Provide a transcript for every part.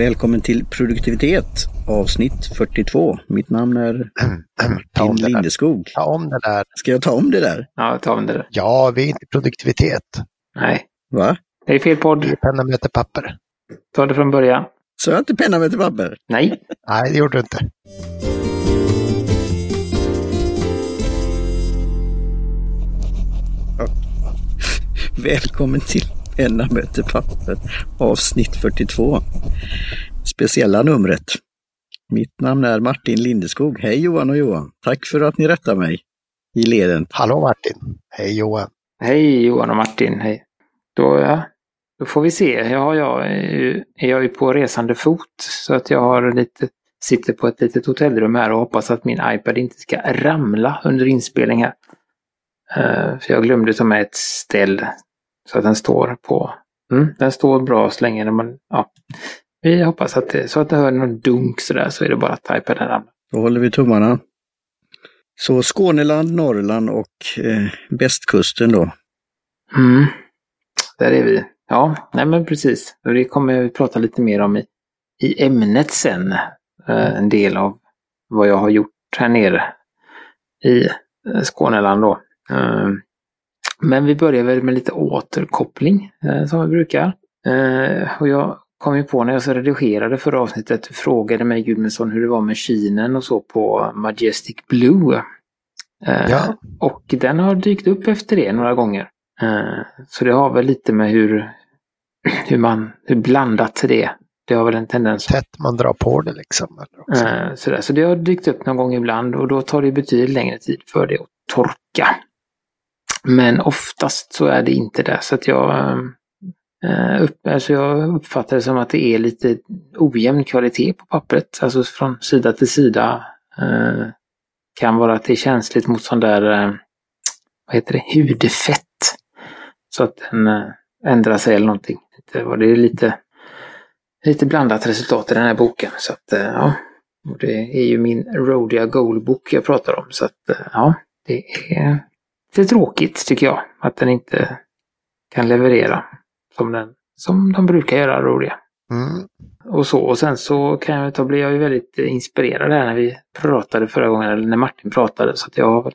Välkommen till produktivitet avsnitt 42. Mitt namn är det där. Lindeskog. Ta om det där. Ska jag ta om det där? Ja, ta om det där. Ja, vi är inte produktivitet. Nej, Va? det är fel podd. är penna, möter, papper. Ta det från början. Så jag inte penna till papper? Nej. Nej, det gjorde du inte. Välkommen till Penna möter papper avsnitt 42. Speciella numret. Mitt namn är Martin Lindeskog. Hej Johan och Johan. Tack för att ni rättar mig i leden. Hallå Martin. Hej Johan. Hej Johan och Martin. Hej. Då, ja, då får vi se. Ja, jag är ju, jag är ju på resande fot så att jag har lite, sitter på ett litet hotellrum här och hoppas att min iPad inte ska ramla under inspelning här. Eh, för jag glömde ta med ett ställ så att den står på. Mm, den står bra så länge när man, ja. Vi hoppas att det, så att det hör någon dunk sådär så är det bara att iPaden ramlar. Då håller vi tummarna. Så Skåneland, Norrland och eh, västkusten då. Mm. Där är vi. Ja, nej men precis. Och Det kommer vi prata lite mer om i, i ämnet sen. Eh, en del av vad jag har gjort här nere i eh, Skåneland då. Eh, men vi börjar väl med lite återkoppling eh, som vi brukar. Eh, och jag kom ju på när jag så redigerade förra avsnittet, frågade mig Gudmundsson hur det var med kinen och så på Majestic Blue. Eh, Ja. Och den har dykt upp efter det några gånger. Eh, Så det har väl lite med hur, hur man, hur blandat det är. Det har väl en tendens. Tätt man drar på det liksom. Eh, Sådär. Så det har dykt upp någon gång ibland och då tar det betydligt längre tid för det att torka. Men oftast så är det inte det. Så att jag, eh, upp, alltså jag uppfattar det som att det är lite ojämn kvalitet på pappret. Alltså från sida till sida. Eh, kan vara att det är känsligt mot sån där, eh, vad heter det, hudfett. Så att den eh, ändrar sig eller någonting. Det var- det är lite, lite blandat resultat i den här boken. Så att, eh, ja. Och det är ju min Rhodia goal-bok jag pratar om. Så att, eh, ja, det är lite tråkigt tycker jag. Att den inte kan leverera som, den, som de brukar göra, Rhodia. Mm. Och så. Och sen så kan jag ta, blev jag ju väldigt inspirerad här när vi pratade förra gången, eller när Martin pratade. Så att jag har väl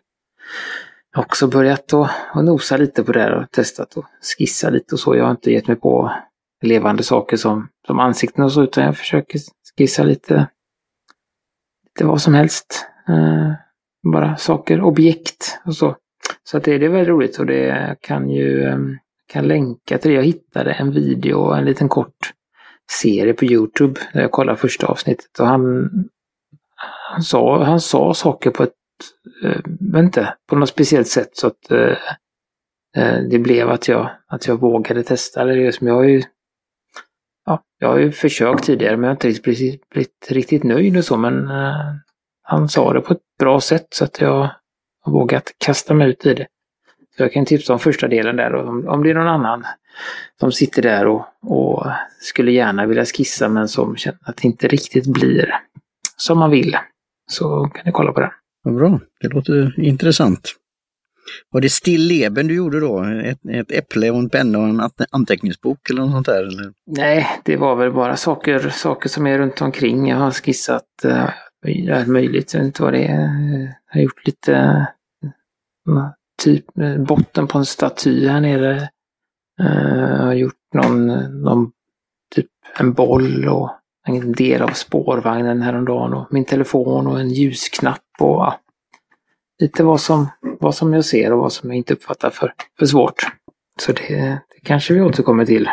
också börjat att, nosa lite på det här och testat att skissa lite och så. Jag har inte gett mig på levande saker som, som ansikten och så, utan jag försöker skissa lite, lite vad som helst. Eh, bara saker, objekt och så. Så att det, det är väldigt roligt och det kan ju ehm, kan länka till det. Jag hittade en video, en liten kort serie på Youtube när jag kollade första avsnittet och han, han, sa, han sa saker på ett, äh, inte, på något speciellt sätt så att äh, det blev att jag, att jag vågade testa. Det som jag har ju, ja, jag har ju försökt tidigare men jag har inte riktigt blivit, blivit riktigt nöjd och så men eh, han sa det på ett bra sätt så att jag har vågat kasta mig ut i det. Så jag kan tipsa om första delen där om, om det är någon annan som sitter där och, och skulle gärna vilja skissa men som känner att det inte riktigt blir som man vill. Så kan ni kolla på den. Vad bra, det låter intressant. Var det stilleben du gjorde då? Ett, ett äpple och en penna och en ante- anteckningsbok eller något sånt där? Eller? Nej, det var väl bara saker, saker som är runt omkring. Jag har skissat uh, allt möjligt. Jag vet inte vad det är. Jag har gjort lite eh, typ eh, botten på en staty här nere. Jag har gjort någon, någon typ en boll och en del av spårvagnen häromdagen och min telefon och en ljusknapp och ja, lite vad som, vad som jag ser och vad som jag inte uppfattar för, för svårt. Så det, det kanske vi återkommer till.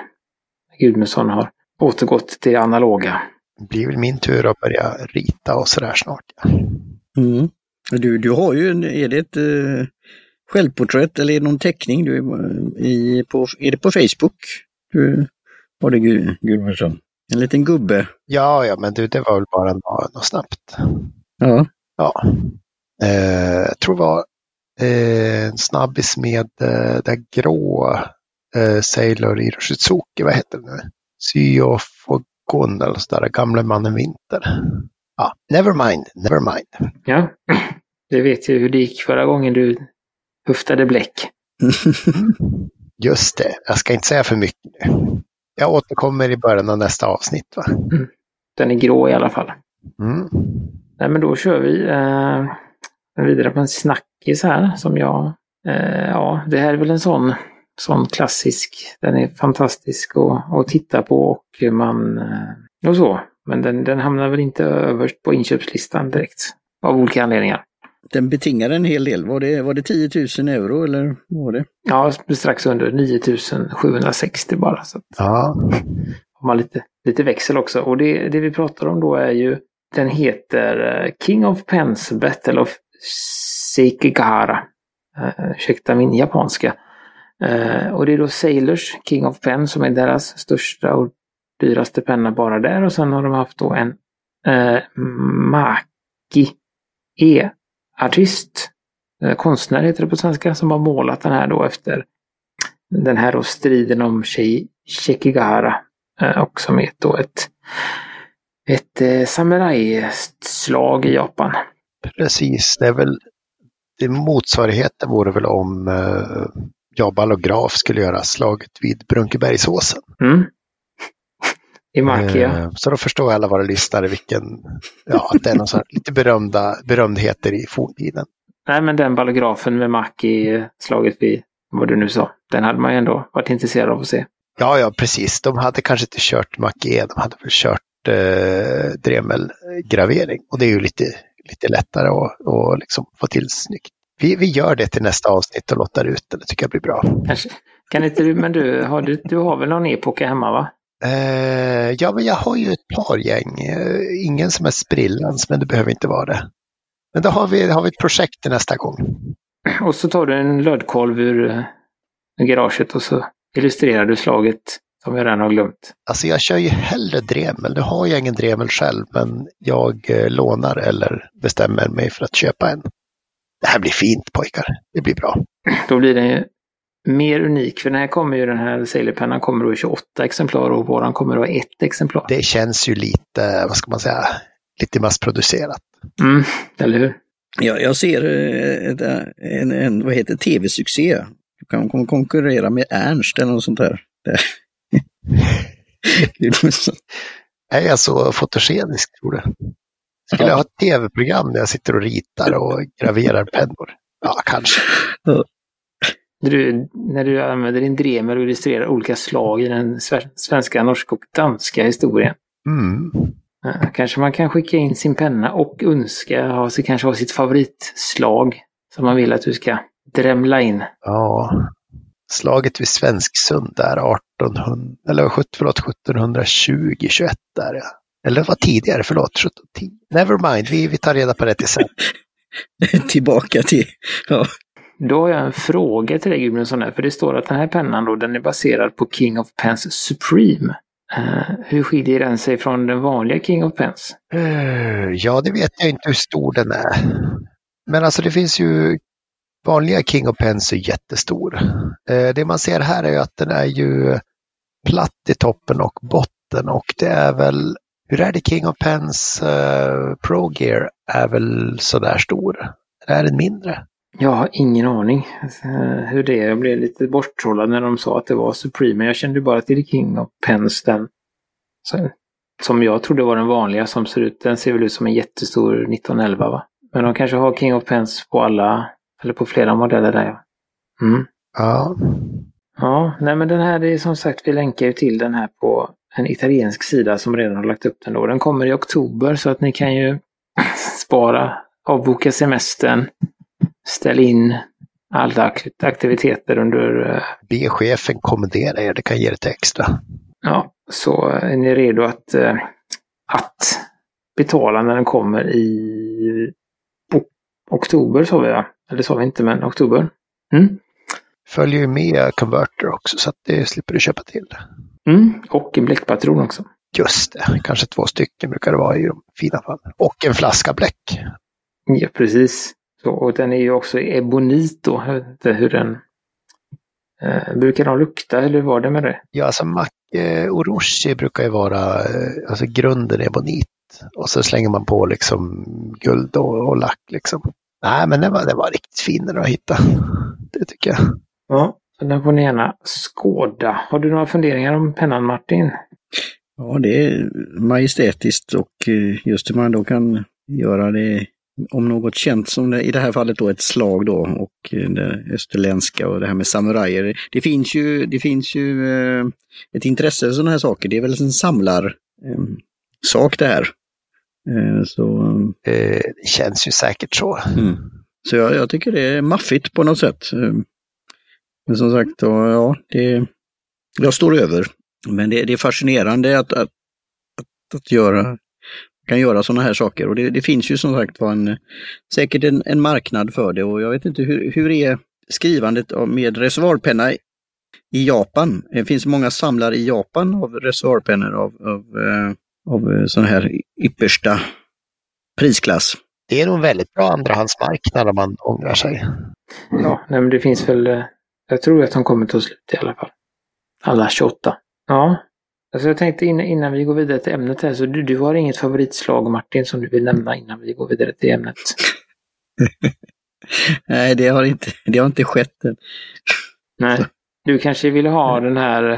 Gudmundsson har återgått till det analoga. Det blir väl min tur att börja rita och sådär snart. Ja. Mm. Du, du har ju, en, är det ett eh, självporträtt eller är det någon teckning? Du, är, i, på, är det på Facebook? Du har det Gu- Gudmundsson? En liten gubbe? ja, ja, men du, det var väl bara något, något snabbt. Ja. Ja. Eh, jag tror det var eh, en snabbis med eh, det grå eh, Sailor Hiroshitsuki, vad heter det nu? Syofogon eller sådär, gamle mannen Vinter. Ja, never mind, never mind. Ja, det vet ju hur det gick förra gången du huftade bläck. Just det, jag ska inte säga för mycket nu. Jag återkommer i början av nästa avsnitt. Va? Den är grå i alla fall. Mm. Nej, men då kör vi eh, vidare på en snackis här som jag... Eh, ja, det här är väl en sån, sån klassisk. Den är fantastisk att, att titta på och man... Eh, och så. Men den, den hamnar väl inte överst på inköpslistan direkt. Av olika anledningar. Den betingar en hel del. Var det, var det 10 000 euro eller vad var det? Ja, strax under 9760 bara. Så Ja. har man lite, lite växel också. Och det, det vi pratar om då är ju, den heter eh, King of Pens Battle of Sekigahara. Uh, ursäkta min japanska. Eh, och det är då Sailors King of Pen som är deras största och dyraste penna bara där. Och sen har de haft då en eh, Maki E-artist. Eh, konstnär heter det på svenska, som har målat den här då efter den här då striden om Shei- Shekigahara. Eh, och som är då ett, ett eh, samurajslag i Japan. Precis, det är väl det motsvarigheten vore väl om eh, Jabal och Graf skulle göra slaget vid Brunkebergsåsen. Mm. I Makia. Eh, så då förstår alla våra lyssnare vilken, ja, att det är någon sån lite berömda berömdheter i forntiden. Nej, men den ballografen med Maki, slaget vid, vad du nu sa, den hade man ju ändå varit intresserad av att se. Ja, ja, precis. De hade kanske inte kört Mackie, de hade väl kört eh, Dremel-gravering. Och det är ju lite, lite lättare att, att liksom få till snyggt. Vi, vi gör det till nästa avsnitt och lottar ut det. Det tycker jag blir bra. Kanske. Kan inte du, men du har, du, du har väl någon epoka hemma va? Eh, ja, men jag har ju ett par gäng. Eh, ingen som är sprillans, men det behöver inte vara det. Men då har vi, har vi ett projekt till nästa gång. Och så tar du en lödkolv ur, eh, ur garaget och så illustrerar du slaget som jag redan har glömt. Alltså jag kör ju hellre Dremel. Nu har jag ingen Dremel själv, men jag eh, lånar eller bestämmer mig för att köpa en. Det här blir fint pojkar. Det blir bra. Då blir den ju mer unik, för den här kommer ju den här Sailorpennan kommer då i 28 exemplar och våran kommer då i ett exemplar. Det känns ju lite, vad ska man säga, lite massproducerat. Mm, eller hur? Jag, jag ser eh, eh, en, en, vad heter tv-succé. Du kan kon- konkurrera med Ernst eller något sånt där. Det- Är jag så fotogenisk tror du? Skulle jag ha ett tv-program där jag sitter och ritar och graverar pennor? Ja, kanske. Du, när du använder din dremer och illustrerar olika slag i den sve- svenska, norska och danska historien. Mm. Kanske man kan skicka in sin penna och önska, ha, sig- kanske ha sitt favoritslag som man vill att du ska drämla in. Ja. Slaget vid Svensksund där 1800, eller 17, förlåt, 1720, 21 där ja. Eller vad tidigare, förlåt, 1710. Never mind, vi, vi tar reda på det till sen. Tillbaka till, ja. Då har jag en fråga till dig Gudmundsson, här, för det står att den här pennan då, den är baserad på King of Pens Supreme. Eh, hur skiljer den sig från den vanliga King of Pens? Eh, Ja, det vet jag inte hur stor den är. Men alltså det finns ju vanliga King of Pens är jättestor. Eh, Det man ser här är ju att den är ju platt i toppen och botten och det är väl, hur är det King of Pens eh, Pro Gear är väl sådär stor? Eller är den mindre? Jag har ingen aning hur det är. Jag blev lite borttrollad när de sa att det var Supreme. Men jag kände bara till King of Pens den. Som jag trodde var den vanliga som ser ut. Den ser väl ut som en jättestor 1911 va? Men de kanske har King of Pens på alla, eller på flera modeller där ja. Mm. Ja, Ja, nej men den här, det är som sagt, vi länkar ju till den här på en italiensk sida som redan har lagt upp den då. Den kommer i oktober så att ni kan ju spara, avboka semestern, ställ in alla akt- aktiviteter under, eh, be chefen kommendera er, det kan ge lite extra. ja, så är ni redo att, eh, att betala när den kommer i oktober sa vi va? Eller sa vi inte, men oktober. Mm. Följer ju med konverter också så att det slipper du köpa till. Mm. Och en bläckpatron också. Just det, kanske två stycken brukar det vara i de fina fall. Och en flaska bläck. Ja, precis. Så, och den är ju också ebonit då. Hur den... Eh, brukar de lukta eller hur var det med det? Ja, alltså Mac eh, Orochi brukar ju vara, eh, alltså grunden är bonit. Och så slänger man på liksom guld och, och lack liksom. Nej, men den var, den var riktigt fin den att hitta. Det tycker jag. Ja, den får ni gärna skåda. Har du några funderingar om pennan Martin? Ja, det är majestätiskt och eh, just hur man då kan göra det om något känt som det, i det här fallet då ett slag då och eh, det österländska och det här med samurajer. Det finns ju, det finns ju eh, ett intresse för sådana här saker. Det är väl en samlar eh, sak det här. Så, det känns ju säkert så. mm. så jag, jag tycker det är maffigt på något sätt. Eh, Men som sagt, ja, ja, det, jag står över. Men det, det är fascinerande att, att, att, att göra kan göra sådana här saker. Och det, det finns ju som sagt var en, säkert en, en marknad för det och jag vet inte hur, hur är skrivandet av- med reservoarpenna i Japan? Det finns många samlare i Japan av reservoarpennor av, av, eh, av eh, sån här yppersta prisklass. Det är nog en väldigt bra andrahandsmarknad om man ångrar sig. Ja, nej, men det finns väl... eh, Jag tror att de kommer ta slut i alla fall. Alla 28. Ja. Alltså jag tänkte innan, innan vi går vidare till ämnet här, så du, du har inget favoritslag Martin som du vill nämna innan vi går vidare till ämnet? Nej, det har inte, det har inte skett än. Nej. Du kanske vill ha den här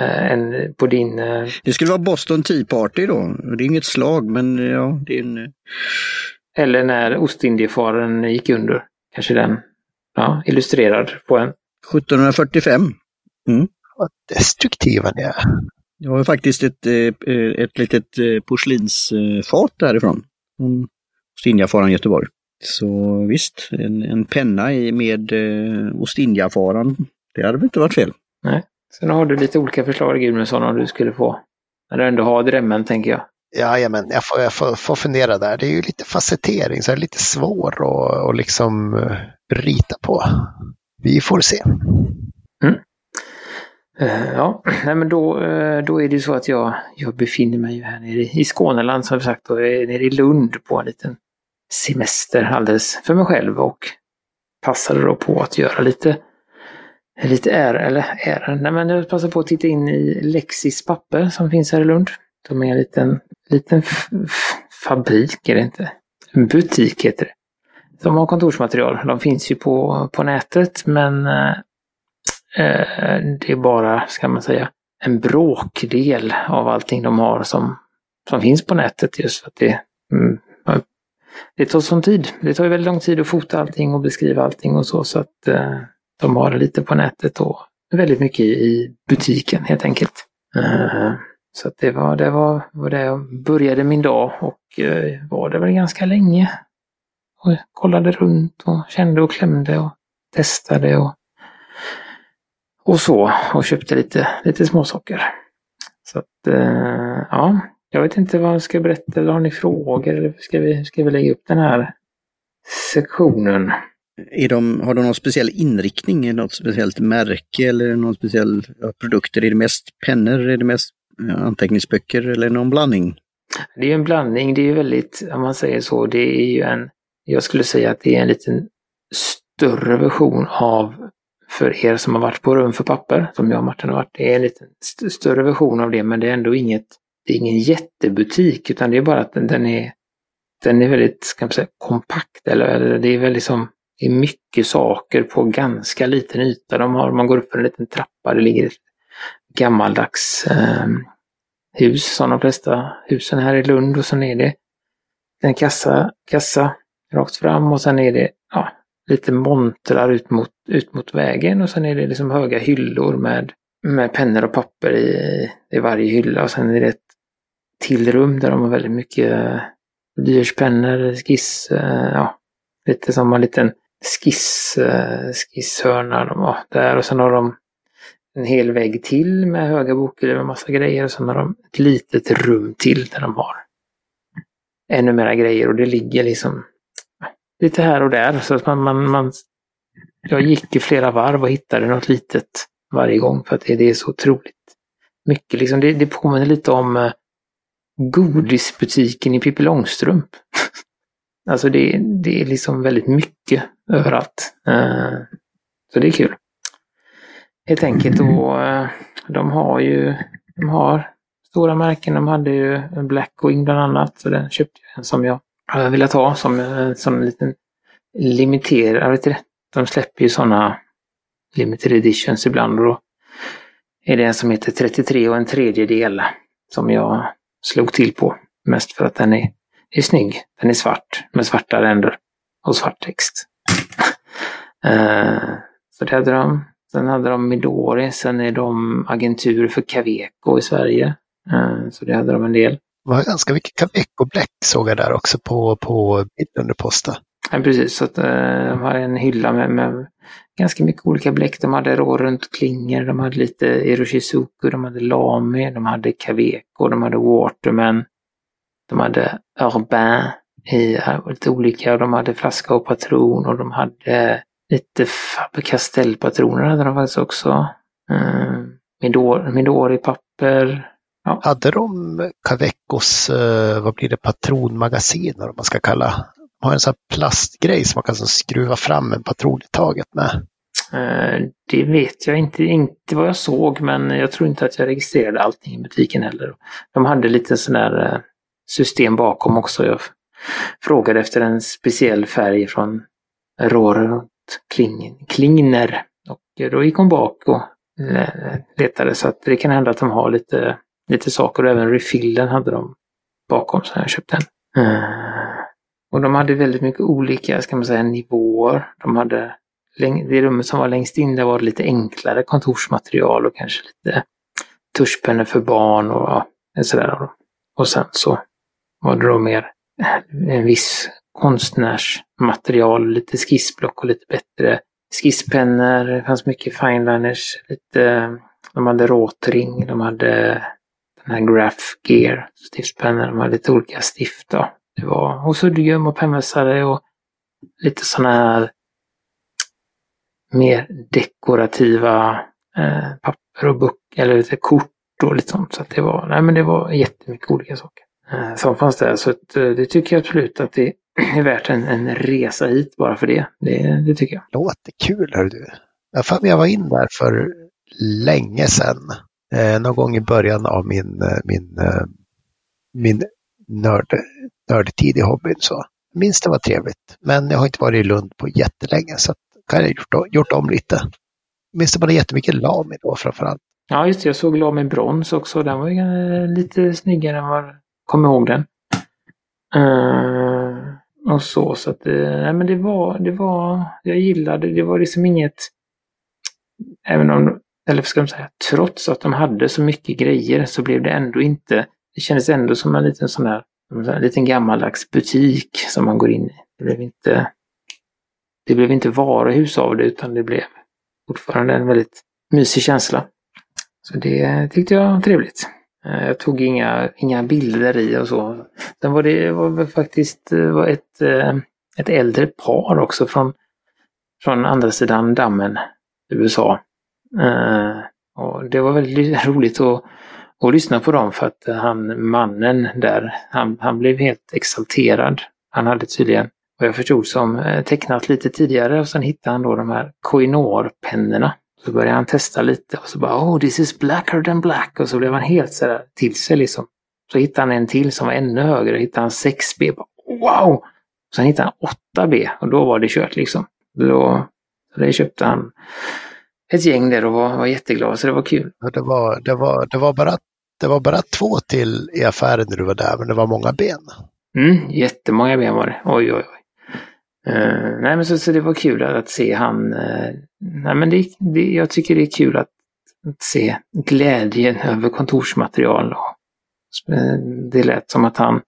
eh, en, på din... eh, Det skulle vara Boston Tea Party då. Det är inget slag, men ja, det är en... Eller när Ostindiefararen gick under. Kanske den. Ja, illustrerad på en. 1745. Vad destruktiva ni är. Jag har faktiskt ett, eh, ett litet eh, porslinsfat därifrån. Från Ostindiefararen Göteborg. Så visst, en, en penna med eh, Ostindiefararen. Det hade väl inte varit fel. Sen har du lite olika förslag Gudmundsson om du skulle få. Du ändå har drömmen tänker jag. Jajamän, jag får, jag får, får fundera där. Det är ju lite facettering så det är lite svår att liksom rita på. Vi får se. Mm. Eh, Ja, nej men då, eh, då är det ju så att jag, jag befinner mig ju här nere i Skåneland som sagt och är nere i Lund på en liten semester alldeles för mig själv och passade då på att göra lite lite är, eller är, nej men jag passade på att titta in i Lexis papper som finns här i Lund. De är en liten, liten fabrik, är det inte? En butik heter det. De har kontorsmaterial. De finns ju på, på nätet men eh, eh, det är bara, ska man säga, en bråkdel av allting de har som, som finns på nätet just för att det, mm, det tar sån tid. Det tar ju väldigt lång tid att fota allting och beskriva allting och så så att eh, de har det lite på nätet och väldigt mycket i butiken helt enkelt. Eh, så att det var det var, var det jag började min dag och eh, var det väl ganska länge. Och kollade runt och kände och klämde och testade och och så och köpte lite, lite småsaker. Så att, eh, ja, jag vet inte vad jag ska berätta eller har ni frågor eller ska vi, ska vi lägga upp den här sektionen? Är de, har de någon speciell inriktning, något speciellt märke eller någon speciell produkter? Är det mest pennor, är det mest anteckningsböcker eller någon blandning? Det är en blandning, det är väldigt, om man säger så, det är ju en, jag skulle säga att det är en liten större version av, för er som har varit på Rum för papper, som jag och Martin har varit, det är en liten st- större version av det, men det är ändå inget, det är ingen jättebutik, utan det är bara att den, den är, den är väldigt, ska man säga, kompakt, eller, eller det är väldigt som, det är mycket saker på ganska liten yta. De har, man går upp för en liten trappa, det ligger ett gammaldags eh, hus som de flesta husen här i Lund och sen är det en kassa, kassa rakt fram och sen är det ja, lite montrar ut mot, ut mot vägen och sen är det liksom höga hyllor med, med pennor och papper i, i varje hylla och sen är det ett till rum där de har väldigt mycket eh, blyertspennor, skiss, eh, ja, lite som en liten skiss, eh, skisshörna de har där och sen har de en hel vägg till med höga bokhyllor med massa grejer och sen har de ett litet rum till där de har ännu mera grejer och det ligger liksom lite här och där så att man, man, man jag gick i flera varv och hittade något litet varje gång för att det, det är så otroligt mycket liksom. Det, det påminner lite om eh, godisbutiken i Pippi Långstrump. alltså det, det är liksom väldigt mycket överallt. Eh, så det är kul. Helt enkelt och eh, de har ju de har stora märken. De hade ju Blackwing bland annat. Så den köpte jag en som jag hade velat ha som, eh, som en liten limiterad, vet du? De släpper ju sådana limited editions ibland och då är det en som heter 33 och en tredjedel som jag slog till på. Mest för att den är, är snygg. Den är svart med svarta ränder och svart text. Eh, så det hade de. Sen hade de Midori, sen är de agentur för Caveco i Sverige. Eh, så det hade de en del. Det var ganska mycket Caveco-bläck såg jag där också på, på bilden under posten. Ja, precis, så att, eh, de har en hylla med, med ganska mycket olika bläck. De hade rå runt klingor, de hade lite Eroshizuku, de hade Lamy, de hade Caveco, de hade Waterman, de hade Urbain i eh, lite olika, de hade flaska och patron och de hade lite Faber-Castell-patroner hade de faktiskt också. Eh, Midori, Midori papper. Ja. Hade de Cavecos, eh, vad blir det, patronmagasin eller vad man ska kalla. De har en sån här plastgrej som man kan skruva fram en patron i taget med. Eh, det vet jag inte, inte vad jag såg, men jag tror inte att jag registrerade allting i butiken heller. De hade lite sån där eh, system bakom också. Jag frågade efter en speciell färg från Rohrer Kling, Klingner. Och då gick hon bak och letade så att det kan hända att de har lite, lite saker och även refillen hade de bakom så jag köpte den. Uh, och de hade väldigt mycket olika, ska man säga, nivåer. De hade, det rummet som var längst in där var lite enklare kontorsmaterial och kanske lite tuschpennor för barn och sådär. Och sen så var det då mer en viss konstnärsmaterial, lite skissblock och lite bättre skisspennor. Det fanns mycket fineliners, lite, de hade råtring, de hade den här Graph Gear stiftspennor, de hade lite olika stift. Då. Det var och suddgum och pennvässare och lite sådana här mer dekorativa eh, papper och böcker eller lite kort och lite sånt. Så att det var, nej men det var jättemycket olika saker eh, som fanns där. Så att, eh, det tycker jag absolut att det är värt en, en resa hit bara för det. Det, det tycker jag. Låter kul hör du. Jag, jag var in där för länge sedan. Eh, någon gång i början av min, eh, min, eh, min nörd, nördtid i hobbyn. Så. Minns det var trevligt. Men jag har inte varit i Lund på jättelänge så kan jag gjort, gjort om lite. Minns det bara jättemycket Lami då framförallt. Ja just det, jag såg Lami Brons också. Den var ju eh, lite snyggare än vad jag kommer ihåg den. Uh, och så. Så att, nej men det var, det var, jag gillade, det var liksom inget, även om, eller ska man säga, trots att de hade så mycket grejer så blev det ändå inte, det kändes ändå som en liten sån här, en liten gammaldags butik som man går in i. Det blev inte, det blev inte varuhus av det utan det blev fortfarande en väldigt mysig känsla. Så det tyckte jag var trevligt. Eh, jag tog inga, inga bilder i och så. Sen var det var faktiskt eh, var ett, eh, ett äldre par också från, från andra sidan dammen, USA. Eh, och det var väldigt roligt att, att lyssna på dem för att han, mannen där, han, han blev helt exalterad. Han hade tydligen, vad jag förstod som, eh, tecknat lite tidigare och sen hittade han då de här Koinor-pennorna så började han testa lite och så bara oh this is blacker than black och så blev han helt sådär till sig liksom. Så hittade han en till som var ännu högre, hittade han 6B. Bara, wow! Sen hittade han 8B och då var det kört liksom. Då, det köpte han ett gäng där och var, var jätteglad så det var kul. Det var, det var, det var, bara, det var bara två till i affären när du var där men det var många ben. Mm, jättemånga ben var det. Oj, oj, oj. Uh, nej men så, så det var kul att, att se han. Uh, nej men det, det, jag tycker det är kul att, att se glädjen över kontorsmaterial. Och, uh, det lät som att han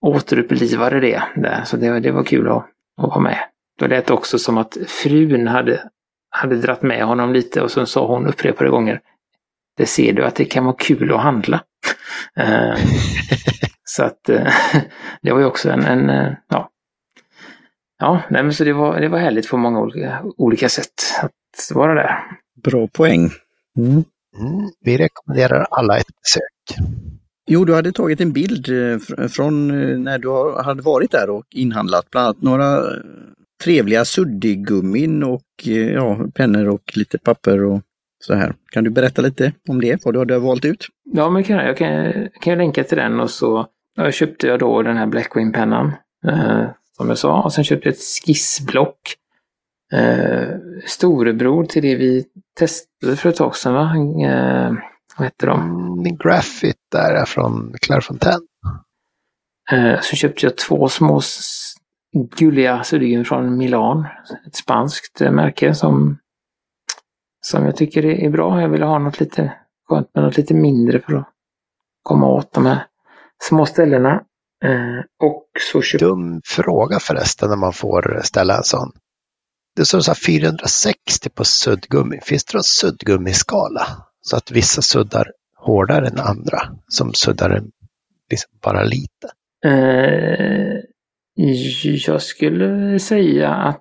återupplivade det där, så det, det var kul att, att vara med. Det lät också som att frun hade, hade dratt med honom lite och så sa hon upprepade gånger Det ser du att det kan vara kul att handla. så att det var ju också en, en ja, Ja, nej, men så det var, det var härligt på många olika, olika sätt att vara där. Bra poäng. Mm. Mm, vi rekommenderar alla ett besök. Jo, du hade tagit en bild eh, från eh, när du hade varit där och inhandlat bland annat några eh, trevliga suddiggummin och ja, pennor och lite papper och så här. Kan du berätta lite om det, vad du hade valt ut? Ja, men kan jag, jag kan, kan jag länka till den och så ja, köpte jag då den här Blackwing-pennan som jag sa. Och sen köpte jag ett skissblock. Eh, storebror till det vi testade för ett tag sedan, va? Eh, vad heter de? Mm, Graphit där är från Clairefontaine. Eh, så köpte jag två små gulliga suddgum från Milan. Ett spanskt märke som, som jag tycker är bra. Jag ville ha något lite skönt med något lite mindre för att komma åt de här små ställena. Eh, och så köpte Dum fråga förresten när man får ställa en sån. Det står så här 460 på suddgummi. Finns det någon suddgummiskala? Så att vissa suddar hårdare än andra. Som suddar liksom bara lite. Eh, jag skulle säga att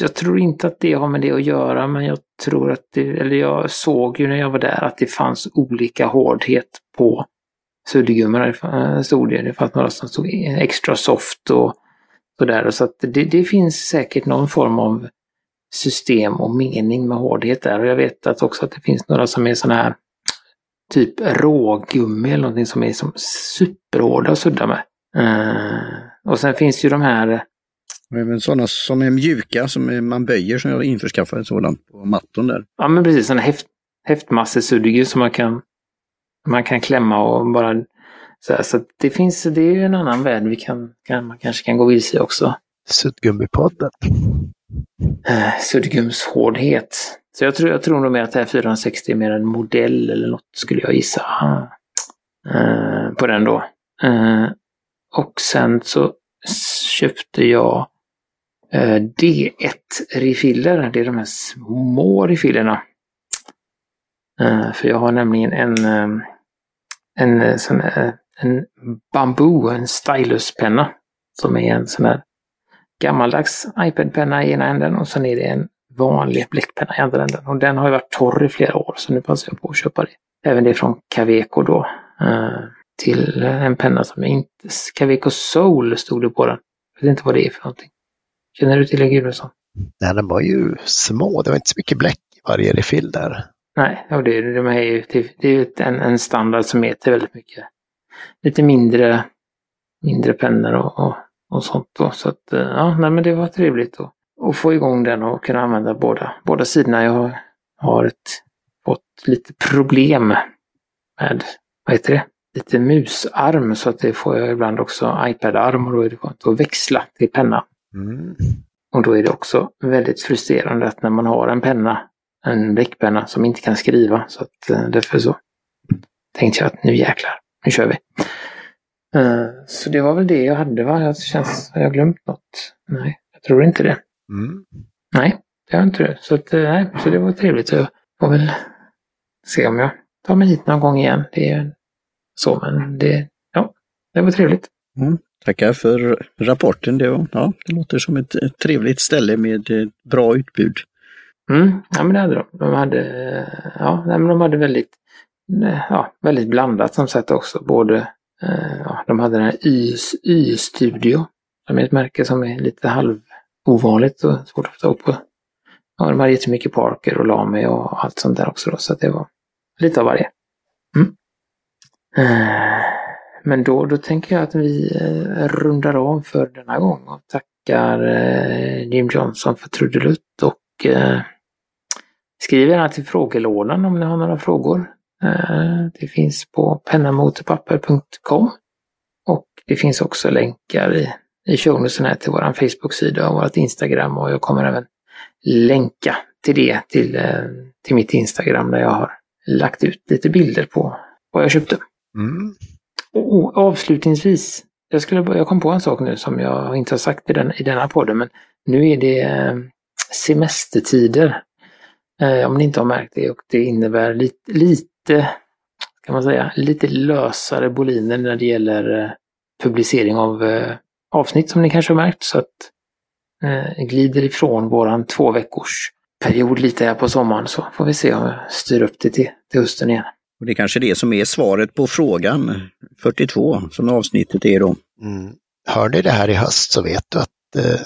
jag tror inte att det har med det att göra, men jag tror att det, eller jag såg ju när jag var där att det fanns olika hårdhet på suddgummorna. Det eh, stod det. Det fanns några som stod extra soft och sådär. Så att det, det finns säkert någon form av system och mening med hårdhet där. Och jag vet att också att det finns några som är sådana här typ rågummi eller någonting som är som superhårda att sudda med. Uh, och sen finns ju de här, även sådana som är mjuka som är- man böjer som jag införskaffade en sådan på matton där. ja men precis, sådana häft, häftmassesuddgum som man kan, man kan klämma och bara så, här, så att det finns, det är ju en annan värld vi kan, kan man kanske kan gå vilse i också. Suddgummipodden. Eh, suddgumshårdhet. Så jag tror, jag tror nog mer att det här 460 är mer en modell eller något skulle jag gissa. Eh, på den då. Eh, och sen så köpte jag eh, D1-refiller. Det är de här små refillerna. Eh, för jag har nämligen en, eh, en, eh, sån, en bambu, en styluspenna. Som är en sån här gammaldags iPad-penna i ena änden och sen är det en vanlig bläckpenna i andra änden. Och den har ju varit torr i flera år så nu passar jag på att köpa det. Även det från Caveco då. Till en penna som inte... Caveco Soul stod det på den. Jag vet inte vad det är för någonting. Känner du till det Gudrundsson? Nej, de var ju små. Det var inte så mycket bläck i varje refill där. Nej, ja, det, de är ju, det, är ju en, en standard som heter väldigt mycket lite mindre, mindre pennor och, och, och sånt. Då. Så att, eh, ja, nej, men det var trevligt att, att få igång den och kunna använda båda, båda sidorna. Jag har, har ett, fått lite problem med, vad heter det, lite musarm så att det får jag ibland också iPad-arm och då är det skönt att växla till penna. Mm. Och då är det också väldigt frustrerande att när man har en penna, en bläckpenna som inte kan skriva. Så att eh, därför så tänkte jag att nu jäklar, nu kör vi. Eh, Så det var väl det jag hade va? Jag känns, har jag glömt något? Nej, jag tror inte det. Mm. Nej, det har jag inte det. Så, att, eh, nej, så det var trevligt. Jag får väl se om jag tar mig hit någon gång igen. Det är så, men det, ja, det var trevligt. Tackar för rapporten. Det, var, ja, det låter som ett trevligt ställe med eh, bra utbud. Mm, ja men det hade de. De hade, ja, men de hade väldigt, ja, väldigt blandat som sagt också. Både, eh, ja, de hade den här Y-studio, som är ett märke som är lite halv ovanligt och svårt att få tag på. Ja, de hade jättemycket Parker och Lamy och allt sånt där också då, så det var lite av varje. Eh, men då, då tänker jag att vi eh, rundar av för denna gång och tackar eh, Jim Johnson för trudelutt och skriv gärna till frågelådan om ni har några frågor. Det finns på pennamotorpapper.com och det finns också länkar i, i shownotesen här till vår Facebook-sida och vårt Instagram och jag kommer även länka till det till, till mitt Instagram där jag har lagt ut lite bilder på vad jag köpte. Mm. Och, och avslutningsvis, jag, skulle, jag kom på en sak nu som jag inte har sagt i, den, i denna podden, men nu är det eh, semestertider. Eh, om ni inte har märkt det och det innebär lite, lite, kan man säga, lite lösare boliner när det gäller eh, publicering av eh, avsnitt som ni kanske har märkt. Så att eh, glider ifrån våran två veckors period lite här på sommaren så får vi se om jag styr upp det till, till hösten igen. Och det är kanske det som är svaret på frågan 42 som avsnittet är då. Mm. Hör ni det här i höst så vet, du att, eh,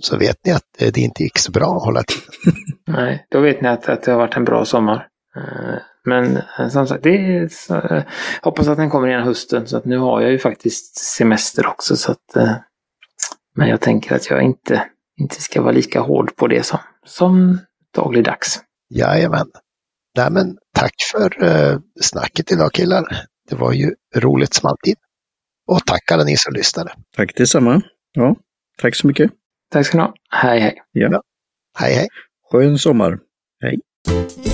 så vet ni att eh, det inte gick så bra att hålla till. Nej, då vet ni att, att det har varit en bra sommar. Eh, Men som sagt, det är, så, hoppas att den kommer igen hösten. Så att nu har jag ju faktiskt semester också. Så att, men jag tänker att jag inte, inte ska vara lika hård på det som, som dagligdags. Jajamän. Nej, men tack för eh, snacket idag killar. Det var ju roligt som alltid. Och tack alla ni som lyssnade. Tack detsamma. Ja, tack så mycket. Tack ska ni ha. Hej hej. Ja. Hej hej. Skön sommar. Hej.